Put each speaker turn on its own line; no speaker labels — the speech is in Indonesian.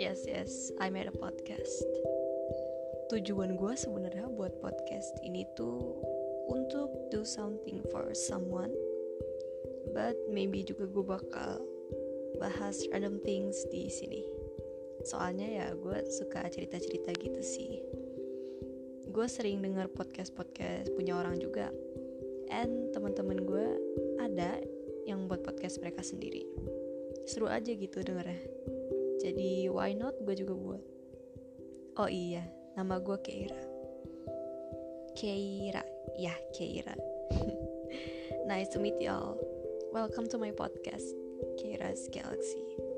Yes, yes, I made a podcast. Tujuan gue sebenarnya buat podcast ini tuh untuk do something for someone, but maybe juga gue bakal bahas random things di sini. Soalnya ya gue suka cerita-cerita gitu sih. Gue sering denger podcast-podcast punya orang juga, and teman-teman gue ada yang buat podcast mereka sendiri. Seru aja gitu dengernya. Jadi why not gue juga buat. Oh iya, nama gue Keira. Keira, ya Keira. nice to meet y'all. Welcome to my podcast, Keira's Galaxy.